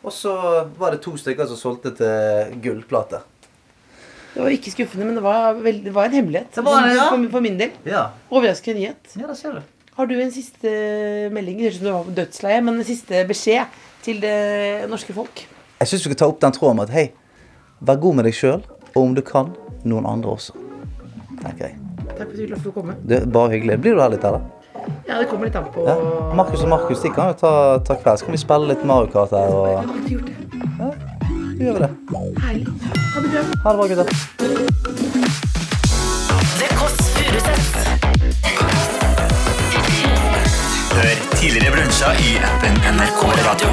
Og så var det to stykker som solgte til gullplate. Det var ikke skuffende, men det var, vel, det var en hemmelighet. Det var det, ja. for, for min del. Ja, Overraskende nyhet. ja det ser du. Har du en siste melding? Det høres ut som du var dødsleie, men en siste beskjed til det norske folk? Jeg syns vi skal ta opp den tråden med at hei, vær god med deg sjøl, og om du kan, noen andre også. tenker jeg. Takk for at du ville få komme. Det er bare hyggelig. Blir du her litt, eller? Ja, det kommer litt an på Ja. Markus og Markus de kan jo ta, ta kveld. Så kan vi spille litt Mario Kart her. Jeg og har alltid gjort det. Gjør vi det. Herlig. Ha det bra. Ha det bra, gutter. Kåss. Hør tidligere brunsja i appen NRK Radio.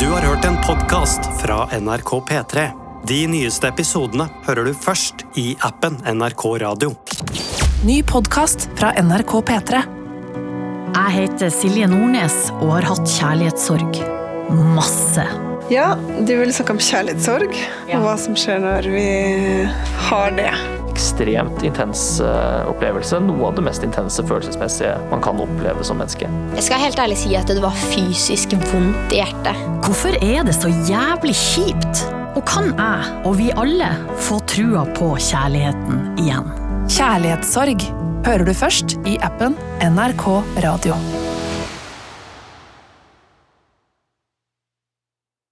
Du har hørt en podkast fra NRK P3. De nyeste episodene hører du først i appen NRK Radio. Ny podkast fra NRK P3. Jeg heter Silje Nordnes og har hatt kjærlighetssorg. Masse. Ja, du vil snakke om kjærlighetssorg, og hva som skjer når vi har det. ekstremt intens eh, opplevelse. Noe av det mest intense følelsesmessige man kan oppleve som menneske. Jeg skal helt ærlig si at det var fysisk vondt i hjertet. Hvorfor er det så jævlig kjipt? Og kan jeg, og vi alle, få trua på kjærligheten igjen? Kjærlighetssorg hører du først i appen NRK Radio.